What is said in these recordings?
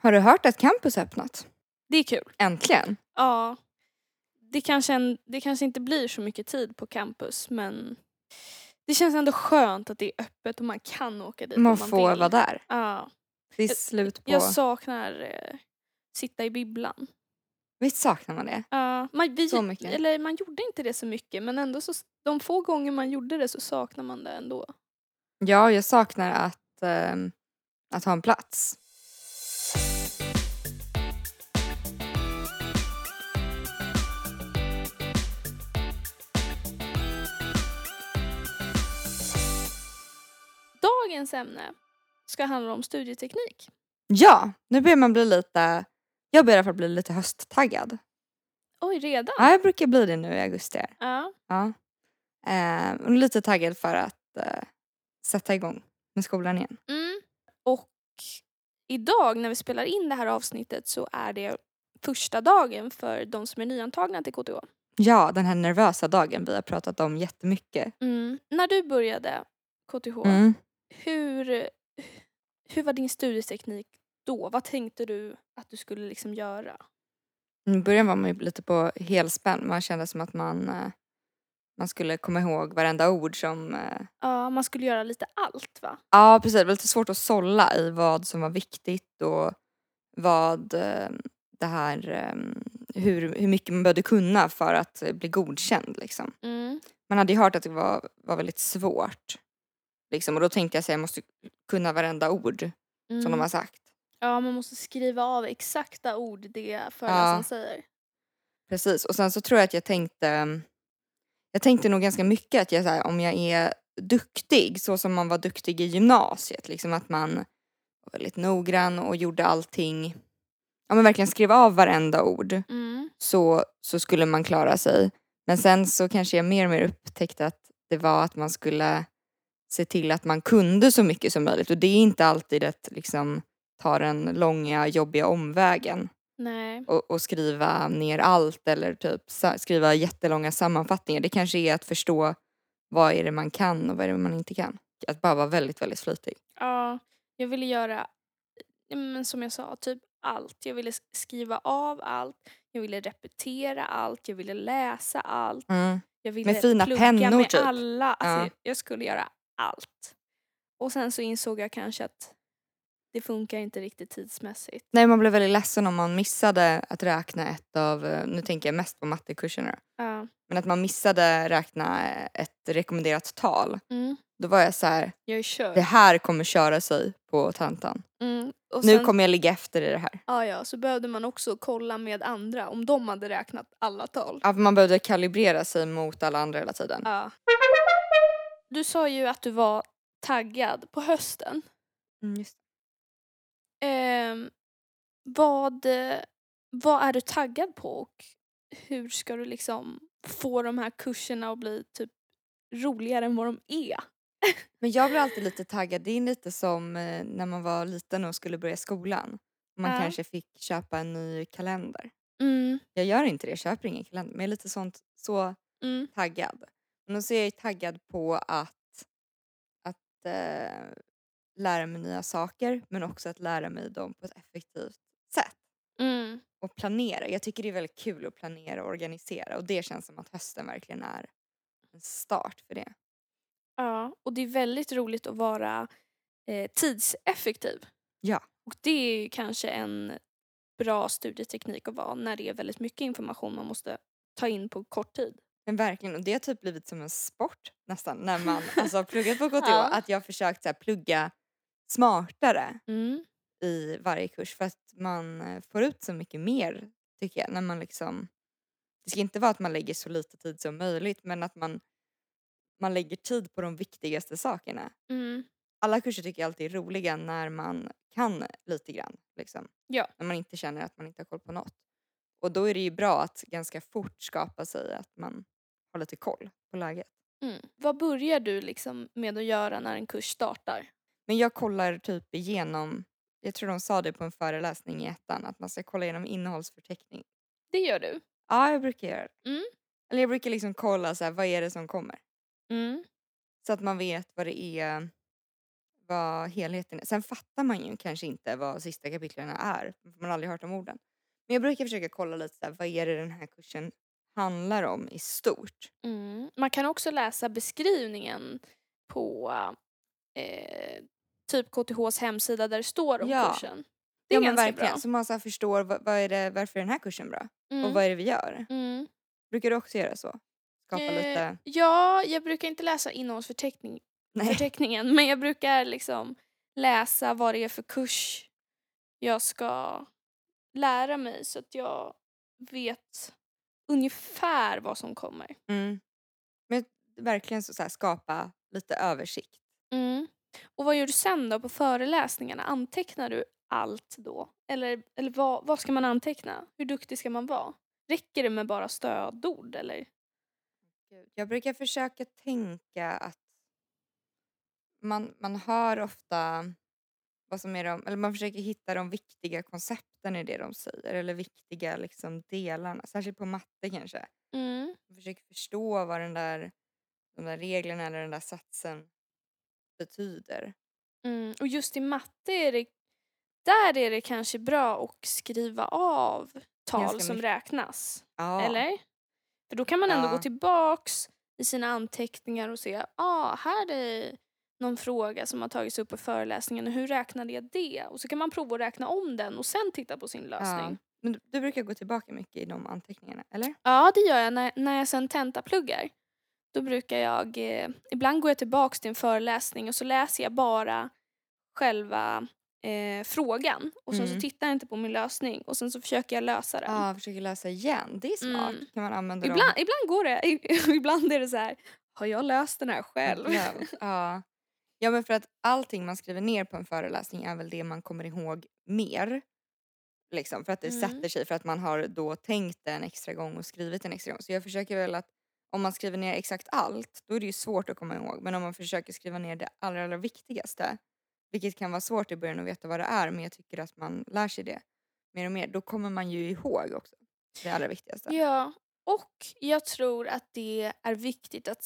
Har du hört att campus öppnat? Det är kul. Äntligen. Ja. Det kanske, en, det kanske inte blir så mycket tid på campus men det känns ändå skönt att det är öppet och man kan åka dit Man om man får vill. vara där. Ja. Det är Jag- slut på... Jag saknar eh, sitta i bibblan. Visst saknar man det? Ja, man, vi, Så mycket. Eller man gjorde inte det så mycket men ändå så de få gånger man gjorde det så saknar man det ändå. Ja, jag saknar att, ehm, att ha en plats. Dagens ämne ska handla om studieteknik. Ja, nu börjar man bli lite... Jag börjar i alla fall bli lite hösttaggad. Oj, redan? Ja, jag brukar bli det nu i augusti. Ja. Ja. Eh, och lite taggad för att eh, sätta igång med skolan igen. Mm. Och idag när vi spelar in det här avsnittet så är det första dagen för de som är nyantagna till KTH. Ja, den här nervösa dagen vi har pratat om jättemycket. Mm. När du började KTH, Mm. Hur, hur var din studieteknik då? Vad tänkte du att du skulle liksom göra? I början var man ju lite på helspänn. Man kände som att man, eh, man skulle komma ihåg varenda ord som... eh, Ja, man skulle göra lite allt va? Ja, precis. Det var lite svårt att sålla i vad som var viktigt och vad eh, det här... eh, Hur, hur mycket man behövde kunna för att bli godkänd liksom. Mm. Man hade ju hört att det var, var väldigt svårt. Liksom, och då tänkte jag att jag måste kunna varenda ord som Mm. de har sagt. Ja, man måste skriva av exakta ord det föreläsaren Ja. säger. Precis. Och sen så tror jag att jag tänkte... Jag tänkte nog ganska mycket att jag, så här, om jag är duktig så som man var duktig i gymnasiet. Liksom att man var väldigt noggrann och gjorde allting. Ja men verkligen skrev av varenda ord. Mm. Så, så skulle man klara sig. Men sen så kanske jag mer och mer upptäckte att det var att man skulle se till att man kunde så mycket som möjligt. Och det är inte alltid att liksom ta den långa jobbiga omvägen och, och skriva ner allt eller typ skriva jättelånga sammanfattningar. Det kanske är att förstå vad är det man kan och vad är det man inte kan. Att bara vara väldigt, väldigt flitig. Ja, jag ville göra, men som jag sa, typ allt. Jag ville skriva av allt, jag ville repetera allt, jag ville läsa allt. Jag ville fina plugga pennor, med typ. alla. Alltså, Ja. jag skulle göra allt. Och sen så insåg jag kanske att det funkar inte riktigt tidsmässigt. Nej, man blev väldigt ledsen om man missade att räkna ett av, eh, nu tänker jag mest på mattekurserna, Ja. men att man missade räkna ett rekommenderat tal. Mm. Då var jag så här, Jag det här kommer köra sig på tentan. Mm. Och Nu sen, kommer jag ligga efter i det här. ja, ja, så behövde man också kolla med andra om de hade räknat alla tal. Ja, man behövde kalibrera sig mot alla andra hela tiden. Ja. Du sa ju att du var taggad på hösten. Mm. Ehm, vad, eh, vad är du taggad på och hur ska du liksom få de här kurserna att bli typ roligare än vad de är? Men jag blir alltid lite taggad. Det är lite som eh, när man var liten och skulle börja skolan. Man Ja. kanske fick köpa en ny kalender. Mm, Jag gör inte det, jag köper ingen kalender. Men jag är lite sånt, så mm, taggad. Men så är jag taggad på att, att eh, lära mig nya saker men också att lära mig dem på ett effektivt sätt. mm. Och planera. Jag tycker det är väldigt kul att planera och organisera och det känns som att hösten verkligen är en start för det. Ja, och det är väldigt roligt att vara eh, tidseffektiv. Ja. Och det är kanske en bra studieteknik att vara när det är väldigt mycket information man måste ta in på kort tid. Men verkligen, och det har typ blivit som en sport nästan när man alltså, har pluggat på KTH. Ja. Att jag har försökt så här, plugga smartare Mm. i varje kurs för att man eh, får ut så mycket mer tycker jag. När man liksom, det ska inte vara att man lägger så lite tid som möjligt men att man, man lägger tid på de viktigaste sakerna. Mm. Alla kurser tycker jag alltid är roliga när man kan lite grann. Liksom. Ja. När man inte känner att man inte har koll på något. Och då är det ju bra att ganska fort skapa sig att man har lite koll på läget. Mm. Vad börjar du liksom med att göra när en kurs startar? Men jag kollar typ igenom, jag tror de sa det på en föreläsning i ettan, att man ska kolla igenom innehållsförteckning. Det gör du. Ja, jag brukar göra det. Mm. Eller jag brukar liksom kolla så här, vad är det som kommer? Mm. Så att man vet vad det är, vad helheten är. Sen fattar man ju kanske inte vad sista kapitlen är, för man har aldrig hört om orden. Men jag brukar försöka kolla lite så här, vad är det den här kursen handlar om i stort. Mm. Man kan också läsa beskrivningen på eh, typ KTHs hemsida där det står om Ja. kursen. Det är ja men ganska verkligen, bra. så man så förstår vad, vad är det, varför är den här kursen bra? Och Mm. vad är det vi gör? Mm. Brukar du också göra så? Skapa Eh, lite... Ja, jag brukar inte läsa innehållsförteckning, Nej. förteckningen men jag brukar liksom läsa vad det är för kurs jag ska lära mig så att jag vet ungefär vad som kommer. Mm. Men verkligen så, så här, skapa lite översikt. Mm. Och vad gör du sen då på föreläsningarna? Antecknar du allt då? Eller, eller vad, vad ska man anteckna? Hur duktig ska man vara? Räcker det med bara stödord eller? Jag brukar försöka tänka att man, man hör ofta vad som är de, eller man försöker hitta de viktiga koncepten i det de säger eller viktiga liksom delarna, särskilt på matte kanske. Mm. Man försöker förstå vad den där, de där reglerna eller den där satsen betyder. Mm. Och just i matte är det, där är det kanske bra att skriva av tal Ganska som mycket. räknas. Ja. Eller? För då kan man ändå Ja. gå tillbaks i sina anteckningar och se, ah, här är någon fråga som har tagits upp på föreläsningen och hur räknade jag det? Och så kan man prova att räkna om den och sen titta på sin lösning. Men du, du brukar gå tillbaka mycket i de anteckningarna, eller? Ja, det gör jag när, när jag sen tentapluggar. Då brukar jag, eh, ibland går jag tillbaks till en föreläsning och så läser jag bara själva eh, frågan och sen Mm. så tittar jag inte på min lösning och sen så försöker jag lösa den. Ja, försöker läsa igen. Det är smart. Mm. Kan man använda Ibland, dem? ibland går det, ibland är det så här, har jag löst den här själv? Själv. Ja. Ja, men för att allting man skriver ner på en föreläsning är väl det man kommer ihåg mer. Liksom, för att det Mm. sätter sig, för att man har då tänkt det en extra gång och skrivit en extra gång. Så jag försöker väl att om man skriver ner exakt allt, då är det ju svårt att komma ihåg. Men om man försöker skriva ner det allra, allra viktigaste, vilket kan vara svårt i början att veta vad det är, men jag tycker att man lär sig det mer och mer, då kommer man ju ihåg också det allra viktigaste. Ja, och jag tror att det är viktigt att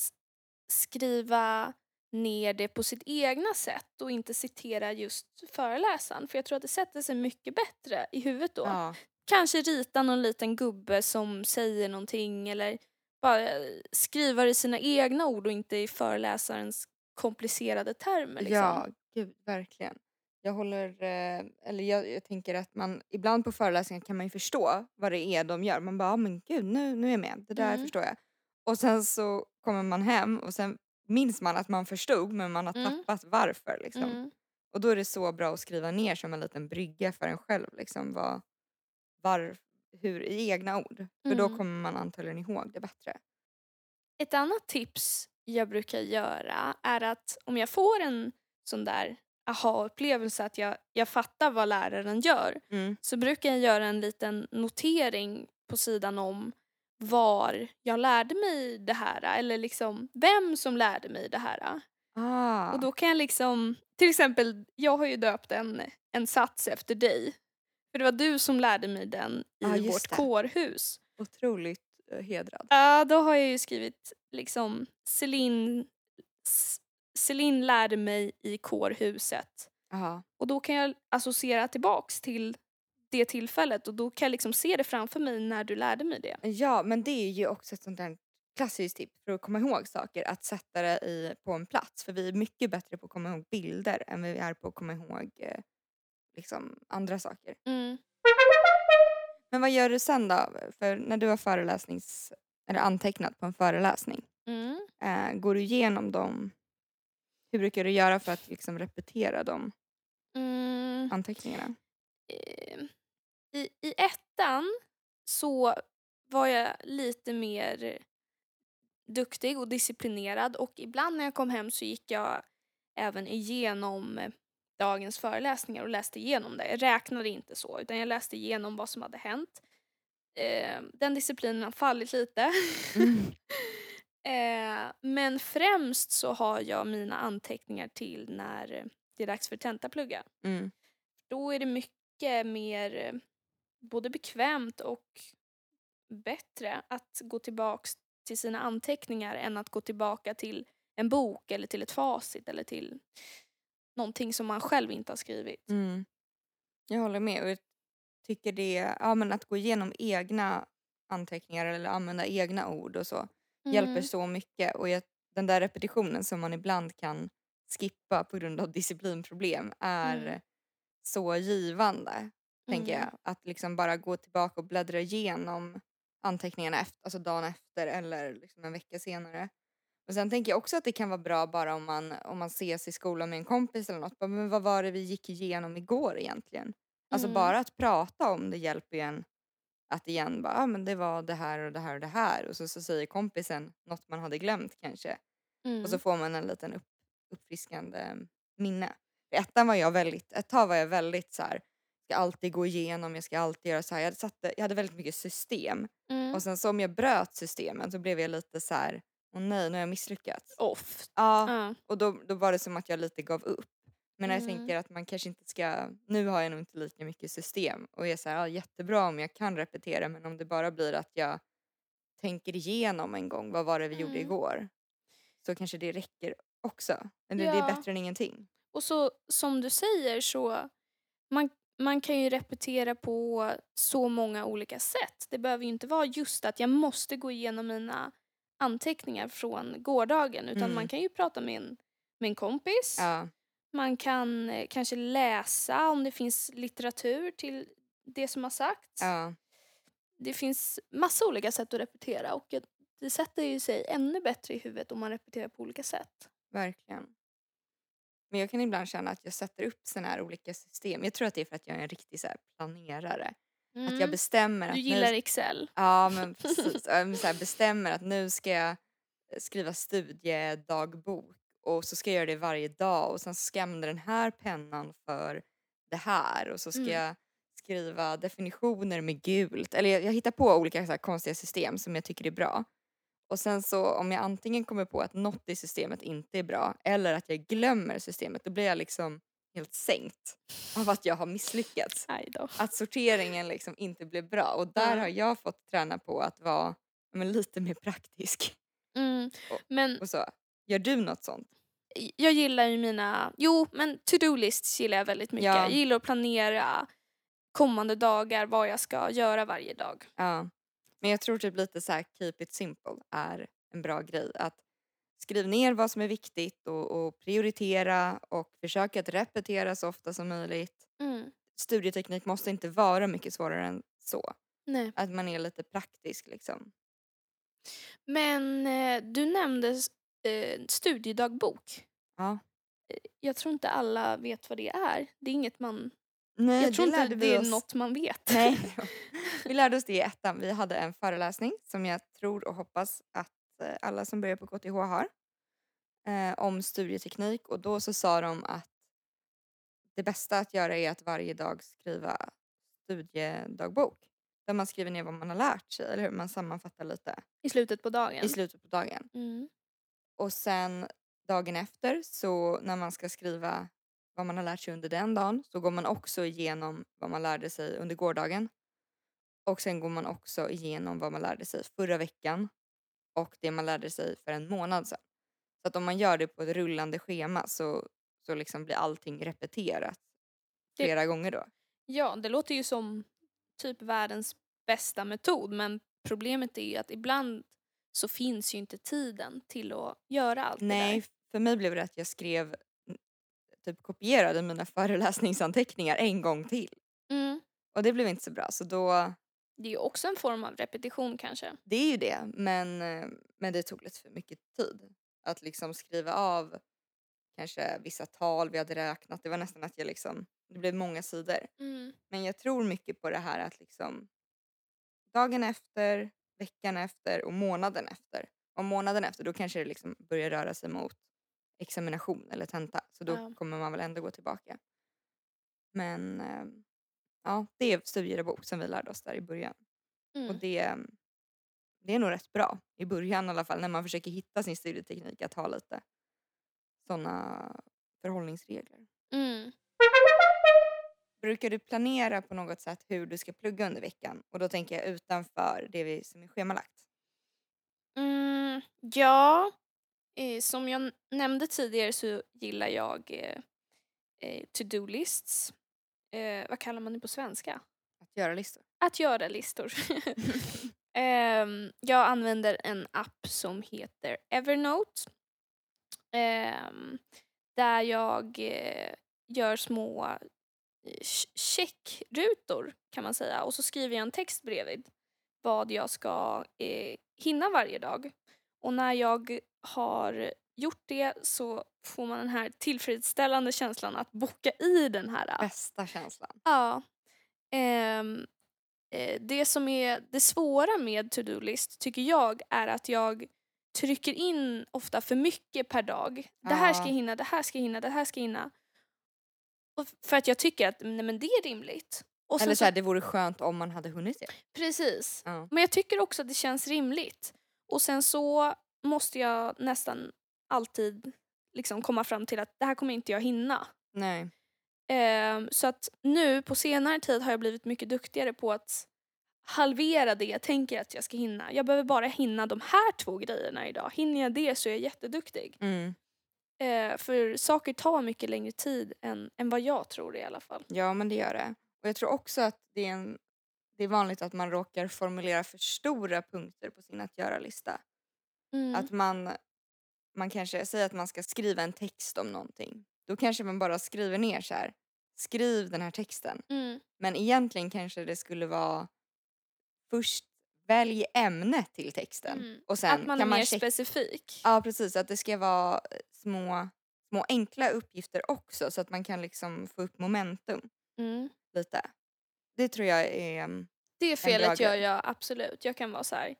skriva ner det på sitt egna sätt och inte citera just föreläsaren. För jag tror att det sätter sig mycket bättre i huvudet då. Ja. Kanske rita någon liten gubbe som säger någonting eller bara skriva i sina egna ord och inte i föreläsarens komplicerade termer. Liksom. Ja, gud verkligen. Jag håller, eh, eller jag, jag tänker att man ibland på föreläsningar kan man ju förstå vad det är de gör. Man bara, men gud nu, nu är jag med, det där Mm. förstår jag. Och sen så kommer man hem och sen minns man att man förstod men man har Mm. tappat varför liksom. Mm. Och då är det så bra att skriva ner som en liten brygga för en själv liksom vad, var, hur, i egna ord. För då Mm. kommer man antagligen ihåg det bättre. Ett annat tips jag brukar göra är att om jag får en sån där aha-upplevelse att jag, jag fattar vad läraren gör Mm. så brukar jag göra en liten notering på sidan om var jag lärde mig det här eller liksom vem som lärde mig det här. Ah, Och då kan jag liksom, till exempel, jag har ju döpt en, en sats efter dig. För det var du som lärde mig den i just vårt det. kårhus. otroligt eh, hedrad. Ja, då har jag ju skrivit liksom Celine, Celine lärde mig i kårhuset. Aha. Och då kan jag associera tillbaks till det tillfället och då kan jag liksom se det framför mig när du lärde mig det. Ja, men det är ju också ett sånt där klassiskt tips för att komma ihåg saker, att sätta det i, på en plats. För vi är mycket bättre på att komma ihåg bilder än vi är på att komma ihåg eh, liksom andra saker. Mm. Men vad gör du sen då? För när du har föreläsnings, eller antecknat på en föreläsning, Mm. eh, går du igenom dem? Hur brukar du göra för att liksom repetera de Mm. anteckningarna? I, i ettan så var jag lite mer duktig och disciplinerad och ibland när jag kom hem så gick jag även igenom dagens föreläsningar och läste igenom det. Jag räknade inte så utan jag läste igenom vad som hade hänt. Eh, den disciplinen har fallit lite. Mm. eh, men främst så har jag mina anteckningar till när det är dags för tentaplugga Mm. då är det mycket mer både bekvämt och bättre att gå tillbaks till sina anteckningar än att gå tillbaka till en bok eller till ett facit eller till någonting som man själv inte har skrivit. Mm. Jag håller med. Och jag tycker det, ja, men att gå igenom egna anteckningar eller använda egna ord och så hjälper Mm. så mycket. Och jag, den där repetitionen som man ibland kan skippa på grund av disciplinproblem är Mm. så givande. Tänker Mm. jag. Att liksom bara gå tillbaka och bläddra igenom anteckningarna efter, alltså dagen efter eller liksom en vecka senare. Och sen tänker jag också att det kan vara bra bara om man, om man ses i skolan med en kompis eller något. Men vad var det vi gick igenom igår egentligen? Alltså Mm. bara att prata om det hjälper ju en att igen bara, ah, men det var det här och det här och det här och så, så säger kompisen något man hade glömt kanske Mm. och så får man en liten upp, uppfriskande minne. I ettan var jag väldigt, ett tag var jag väldigt så här, ska alltid gå igenom, jag ska alltid göra så här. Jag hade, satte, jag hade väldigt mycket system Mm. och sen så om jag bröt systemen så blev jag lite så här, åh nej nu har jag misslyckats. Off. Ja, Ja. och då, då var det som att jag lite gav upp. Men jag Mm. tänker att man kanske inte ska, nu har jag nog inte lika mycket system och är så här, ja, jättebra om jag kan repetera men om det bara blir att jag tänker igenom en gång, vad var det vi gjorde Mm. igår? Så kanske det räcker också. Eller det Ja. är bättre än ingenting. Och så som du säger så man, man kan ju repetera på så många olika sätt. Det behöver ju inte vara just att jag måste gå igenom mina anteckningar från gårdagen utan Mm. man kan ju prata med en, med en kompis. Ja, Man kan eh, kanske läsa om det finns litteratur till det som har sagts. ja, Det finns massa olika sätt att repetera och det sätter ju sig ännu bättre i huvudet om man repeterar på olika sätt. verkligen. Men jag kan ibland känna att jag sätter upp såna här olika system. Jag tror att det är för att jag är en riktig så planerare. Att jag bestämmer att Mm. Du nu gillar Excel. Ja men precis. Jag så bestämmer att nu ska jag skriva studiedagbok och så ska jag göra det varje dag och sen så ska jag använda den här pennan för det här och så ska Mm. jag skriva definitioner med gult. Eller jag, jag hittar på olika så konstiga system som jag tycker är bra. Och sen så om jag antingen kommer på att något i systemet inte är bra eller att jag glömmer systemet då blir jag liksom helt sänkt av att jag har misslyckats att sorteringen liksom inte blev bra. Och där har jag fått träna på att vara men, lite mer praktisk. Mm. Och- Men Och så, gör du något sånt? jag gillar ju mina, jo men to-do lists gillar jag väldigt mycket. Ja. Jag gillar att planera kommande dagar, vad jag ska göra varje dag. Ja. Men jag tror typ lite så här keep it simple är en bra grej. Att skriv ner vad som är viktigt och, och prioritera och försök att repetera så ofta som möjligt. Mm. Studieteknik måste inte vara mycket svårare än så. Nej. Att man är lite praktisk liksom. Men eh, du nämnde eh, studiedagbok. Ja. Jag tror inte alla vet vad det är. Det är inget man... Nej, jag tror det inte det är oss. något man vet. Nej. Vi lärde oss det i ettan. Vi hade en föreläsning som jag tror och hoppas att eh, alla som börjar på KTH har. Eh, om studieteknik och då så sa de att det bästa att göra är att varje dag skriva studiedagbok. Där man skriver ner vad man har lärt sig eller hur man sammanfattar lite I slutet på dagen. i slutet på dagen. Mm. Och sen dagen efter så när man ska skriva vad man har lärt sig under den dagen så går man också igenom vad man lärde sig under gårdagen. Och sen går man också igenom vad man lärde sig förra veckan och det man lärde sig för en månad sedan. Så att om man gör det på ett rullande schema så, så liksom blir allting repeterat Det- flera gånger då. Ja, det låter ju som typ världens bästa metod men problemet är ju att ibland så finns ju inte tiden till att göra allt det Nej, där. för mig blev det att jag skrev, typ kopierade mina föreläsningsanteckningar en gång till. Mm. Och det blev inte så bra så då Det är ju också en form av repetition kanske. Det är ju det, men, eh, men det tog lite för mycket tid. Att liksom skriva av kanske vissa tal vi hade räknat. Det var nästan att jag liksom, det blev många sidor. Mm. Men jag tror mycket på det här att liksom dagen efter, veckan efter och månaden efter. Och månaden efter då kanske det liksom börjar röra sig mot examination eller tenta. Så då Ja. kommer man väl ändå gå tillbaka. Men eh, ja, det är studiedagbok som vi lärde oss där i början. Och Mm. det, det är nog rätt bra i början i alla fall när man försöker hitta sin studieteknik att ha lite sådana förhållningsregler. Mm. Brukar du planera på något sätt hur du ska plugga under veckan? Och då tänker jag utanför det vi, som är schemalagt. Mm, ja, eh, som jag nämnde tidigare så gillar jag eh, eh, to-do-lists. Eh, vad kallar man det på svenska? Att göra listor. Att göra listor. Ehm, jag använder en app som heter Evernote. Ehm, där jag eh, gör små eh, ch- checkrutor kan man säga och så skriver jag en text bredvid vad jag ska eh, hinna varje dag. Och när jag har gjort det så får man den här tillfredsställande känslan att boka i den här Bästa känslan. Ja. Ehm, eh, det som är det svåra med to-do-list tycker jag är att jag trycker in ofta för mycket per dag. Det här ska Ja. jag hinna, det här ska jag hinna, det här ska jag hinna. Och för att jag tycker att nej, men det är rimligt. Och Eller så, så här, det vore skönt om man hade hunnit det. precis. Ja. Men jag tycker också att det känns rimligt. Och sen så måste jag nästan alltid liksom komma fram till att det här kommer inte jag hinna. Nej. Ehm, så att nu på senare tid har jag blivit mycket duktigare på att halvera det jag tänker att jag ska hinna. Jag behöver bara hinna de här två grejerna idag. Hinner jag det så är jag jätteduktig. Mm. Eh, för saker tar mycket längre tid än, än vad jag tror i alla fall. Ja men det gör det. Och jag tror också att det är, en, det är vanligt att man råkar formulera för stora punkter på sin att göra-lista. Mm. Att man, man kanske säger att man ska skriva en text om någonting. Då kanske man bara skriver ner så här. Skriv den här texten. Mm. Men egentligen kanske det skulle vara först välj ämne till texten. Mm. Och sen att man kan är man mer specifik. Ja precis, att det ska vara eh, små, små enkla uppgifter också så att man kan liksom få upp momentum Mm. lite. Det tror jag är... mm, Det felet gör jag absolut. Jag kan vara så här.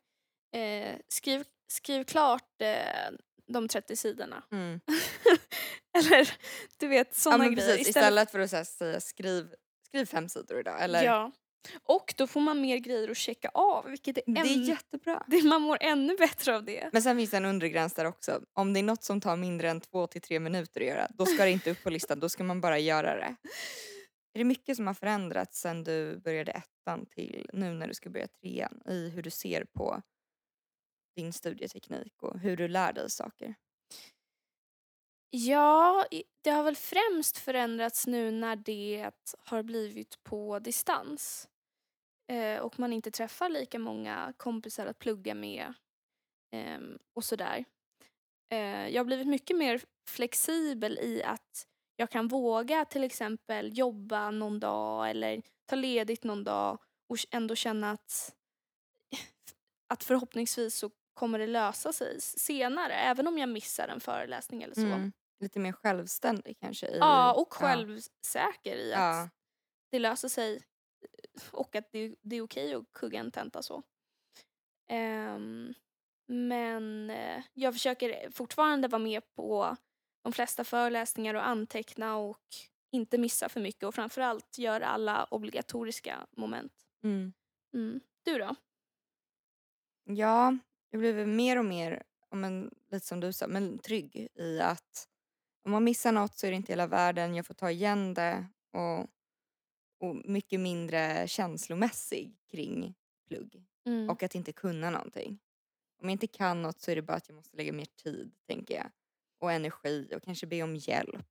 Eh, skriv, skriv klart eh, de 30 sidorna. Mm. Eller du vet Ja sådana men grejer. precis, istället för att här, säga skriv, skriv fem sidor idag. Eller, Ja. Och då får man mer grejer att checka av vilket är, Det är jättebra. det, man mår ännu bättre av det. Men sen finns det en undre gräns där också. Om det är något som tar mindre än två till tre minuter att göra, då ska det inte upp på listan, då ska man bara göra det. Är det mycket som har förändrats sen du började ettan till nu när du ska börja trean i hur du ser på din studieteknik och hur du lär dig saker? Ja, det har väl främst förändrats nu när det har blivit på distans. Eh, och man inte träffar lika många kompisar att plugga med ehm, och sådär. Eh, jag har blivit mycket mer flexibel i att jag kan våga till exempel jobba någon dag eller ta ledigt någon dag och ändå känna att, att förhoppningsvis så kommer det lösa sig senare även om jag missar en föreläsning eller så. Mm. Lite mer självständig kanske? I, Ja, och självsäker i att Ja. det löser sig och att det, det är okej att kugga en tenta så. Ehm, men eh, jag försöker fortfarande vara med på de flesta föreläsningar och anteckna och inte missa för mycket och framförallt göra alla obligatoriska moment. Mm. Mm. Du då? Ja, jag blev mer och mer, men, lite som du sa, men trygg i att om man missar något så är det inte hela världen, jag får ta igen det och, och mycket mindre känslomässig kring plugg Mm. och att inte kunna någonting. Om jag inte kan något så är det bara att jag måste lägga mer tid, tänker jag. Och energi och kanske be om hjälp.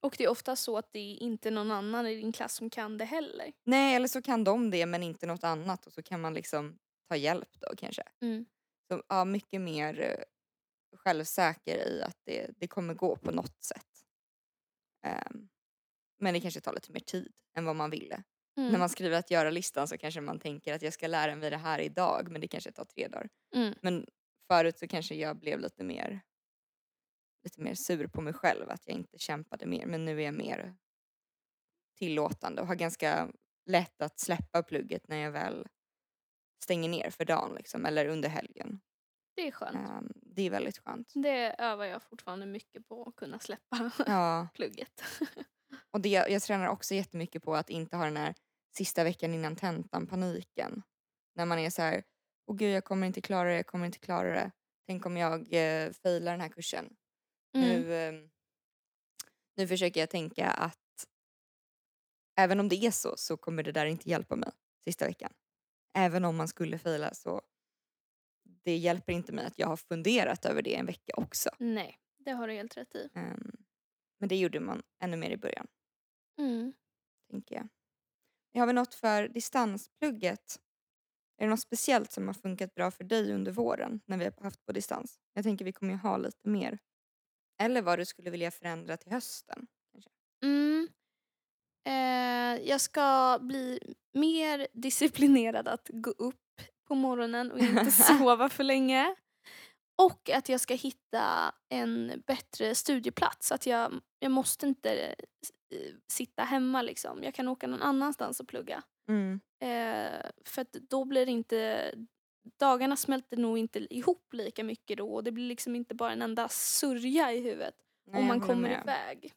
Och det är ofta så att det är inte någon annan i din klass som kan det heller. Nej, eller så kan de det men inte något annat och så kan man liksom ta hjälp då kanske. Mm. Så, ja, mycket mer eh, självsäker i att det, det kommer gå på något sätt. Ehm, men det kanske tar lite mer tid än vad man ville. Mm. När man skriver att göra-listan så kanske man tänker att jag ska lära mig det här idag men det kanske tar tre dagar. Mm. Men förut så kanske jag blev lite mer lite mer sur på mig själv att jag inte kämpade mer men nu är jag mer tillåtande och har ganska lätt att släppa plugget när jag väl stänger ner för dagen liksom, eller under helgen. Det är skönt. Ehm, det är väldigt skönt. Det övar jag fortfarande mycket på att kunna släppa Ja, plugget. och det, jag tränar också jättemycket på att inte ha den här sista veckan innan tentan paniken. När man är så här, åh gud jag kommer inte klara det, jag kommer inte klara det. Tänk om jag eh, failar den här kursen. Mm. Nu, eh, nu försöker jag tänka att även om det är så så kommer det där inte hjälpa mig sista veckan. Även om man skulle faila så det hjälper inte mig att jag har funderat över det en vecka också. Nej, det har du helt rätt i. Ehm, men det gjorde man ännu mer i början. Mm. tänker jag. Har vi något för distansplugget? Är det något speciellt som har funkat bra för dig under våren när vi har haft på distans? Jag tänker vi kommer ju ha lite mer. Eller vad du skulle vilja förändra till hösten? Mm. Eh, jag ska bli mer disciplinerad att gå upp på morgonen och inte sova för länge. Och att jag ska hitta en bättre studieplats. Att jag, jag måste inte eh, sitta hemma liksom. Jag kan åka någon annanstans och plugga. Mm. Eh, för att då blir det inte... Dagarna smälter nog inte ihop lika mycket då och det blir liksom inte bara en enda sörja i huvudet Nej, om man kommer med. iväg.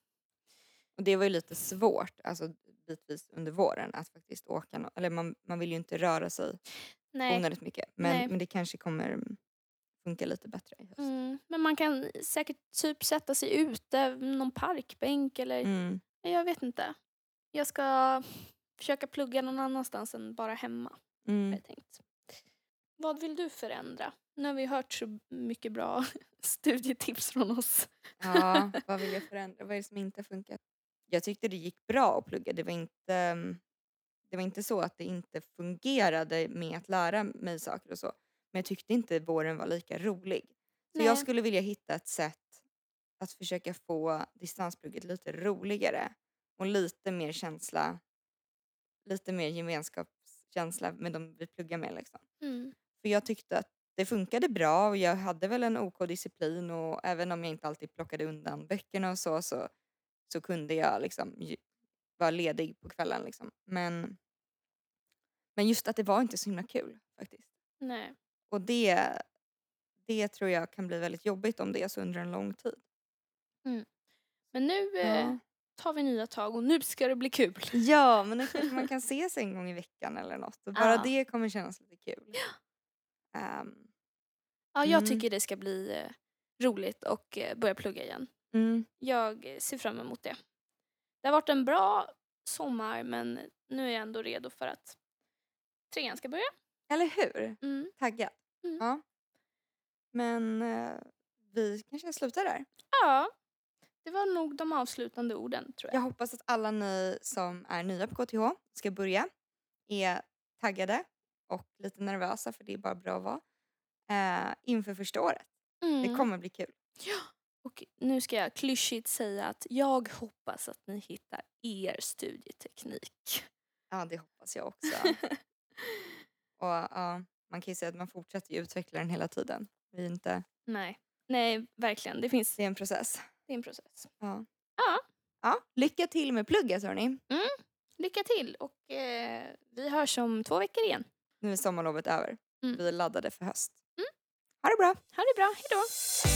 Och det var ju lite svårt, alltså bitvis under våren att faktiskt åka. nå- Eller man, man vill ju inte röra sig Nej. onödigt mycket. Men, Nej. men det kanske kommer funka lite bättre i höst. Mm, men man kan säkert typ sätta sig ute, någon parkbänk eller Mm. jag vet inte. Jag ska försöka plugga någon annanstans än bara hemma. Mm. jag tänkt. Vad vill du förändra? Nu har vi hört så mycket bra studietips från oss. Ja, vad vill jag förändra? Vad är det som inte har funkat? Jag tyckte det gick bra att plugga. Det var inte, mm, det var inte så att det inte fungerade med att lära mig saker och så. Men jag tyckte inte våren var lika rolig. Så Nej. jag skulle vilja hitta ett sätt att försöka få distansplugget lite roligare och lite mer känsla, lite mer gemenskapskänsla med de vi pluggar med liksom. Mm. För jag tyckte att det funkade bra och jag hade väl en OK disciplin och även om jag inte alltid plockade undan böckerna och så så, så kunde jag liksom vara ledig på kvällen liksom. Men, men just att det var inte så himla kul faktiskt. Nej. Och det, det tror jag kan bli väldigt jobbigt om det är så under en lång tid. Men nu eh, Ja. tar vi nya tag och nu ska det bli kul. Ja, men nu kanske man kan ses en gång i veckan eller något och bara Ja. det kommer kännas lite kul. Ehm, Ja, jag Mm. tycker det ska bli eh, roligt och eh, börja plugga igen. Mm, Jag ser fram emot det. Det har varit en bra sommar men nu är jag ändå redo för att trean ska börja. eller hur? Mm. Taggad. Mm. Ja. Men eh, vi kanske slutar där. Ja, det var nog de avslutande orden tror Jag jag. hoppas att alla ni som är nya på KTH ska börja är taggade och lite nervösa för det är bara bra att vara eh, inför första året. Det Mm. kommer bli kul. Och nu ska jag klyschigt säga att jag hoppas att ni hittar er studieteknik. Ja, det hoppas jag också. och ja, Man kan ju säga att man fortsätter ju utveckla den hela tiden. Vi inte, Nej. Nej, verkligen. Det finns det är en process. det är en process. Ja. Ja. ja. Lycka till med plugget hörni. Lycka till och eh, vi hörs om två veckor igen. Nu är sommarlovet över. Mm. Vi är laddade för höst. Ha det bra! Ha det bra, hejdå!